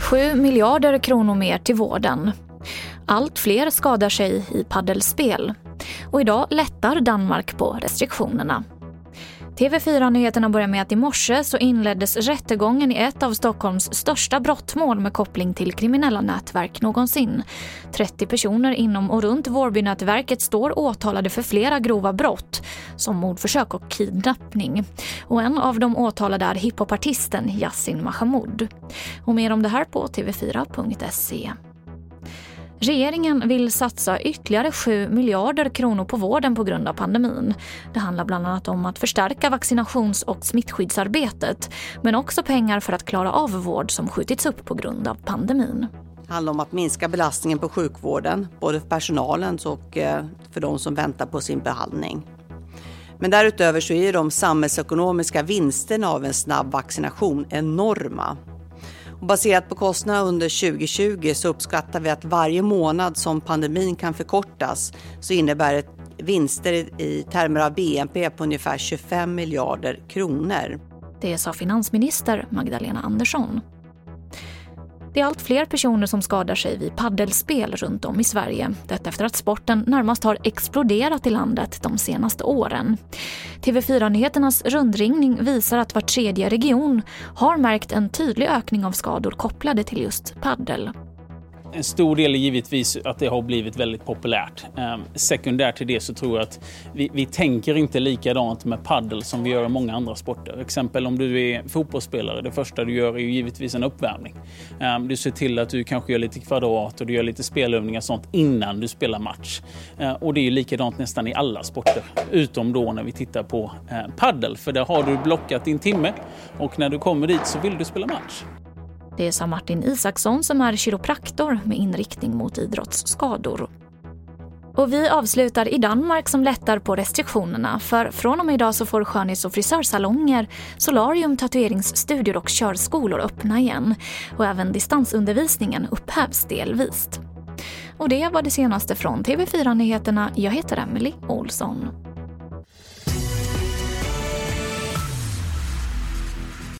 Sju miljarder kronor mer till vården. Allt fler skadar sig i paddelspel. Och idag lättar Danmark på restriktionerna. TV4-nyheterna börjar med att i morse så inleddes rättegången i ett av Stockholms största brottmål med koppling till kriminella nätverk någonsin. 30 personer inom och runt Vårbynätverket står åtalade för flera grova brott som mordförsök och kidnappning. Och en av de åtalade är hiphopartisten Yasin Mahamud. Och mer om det här på tv4.se. Regeringen vill satsa ytterligare 7 miljarder kronor på vården på grund av pandemin. Det handlar bland annat om att förstärka vaccinations och smittskyddsarbetet men också pengar för att klara av vård som skjutits upp på grund av pandemin. Det handlar om att minska belastningen på sjukvården, både för personalen och eh, för de som väntar på sin behandling. Men därutöver så är de samhällsekonomiska vinsterna av en snabb vaccination enorma. Och baserat på kostnaderna under 2020 så uppskattar vi att varje månad som pandemin kan förkortas så innebär det vinster i termer av BNP på ungefär 25 miljarder kronor. Det sa finansminister Magdalena Andersson. Det är allt fler personer som skadar sig vid paddelspel runt om i Sverige. Detta efter att sporten närmast har exploderat i landet de senaste åren. TV4-nyheternas rundringning visar att var tredje region har märkt en tydlig ökning av skador kopplade till just paddel. En stor del är givetvis att det har blivit väldigt populärt. Ehm, sekundärt till det så tror jag att vi, vi tänker inte likadant med paddel som vi gör i många andra sporter. Exempel om du är fotbollsspelare, det första du gör är ju givetvis en uppvärmning. Ehm, du ser till att du kanske gör lite kvadrat och du gör lite spelövningar och sånt innan du spelar match. Ehm, och det är ju likadant nästan i alla sporter, utom då när vi tittar på eh, paddel. För där har du blockat din timme och när du kommer dit så vill du spela match. Det sa Martin Isaksson som är kiropraktor med inriktning mot idrottsskador. Och vi avslutar i Danmark som lättar på restriktionerna för från och med idag så får skönhets och frisörsalonger, solarium, tatueringsstudior och körskolor öppna igen. Och även distansundervisningen upphävs delvis. Och det var det senaste från TV4 Nyheterna. Jag heter Emily Olsson.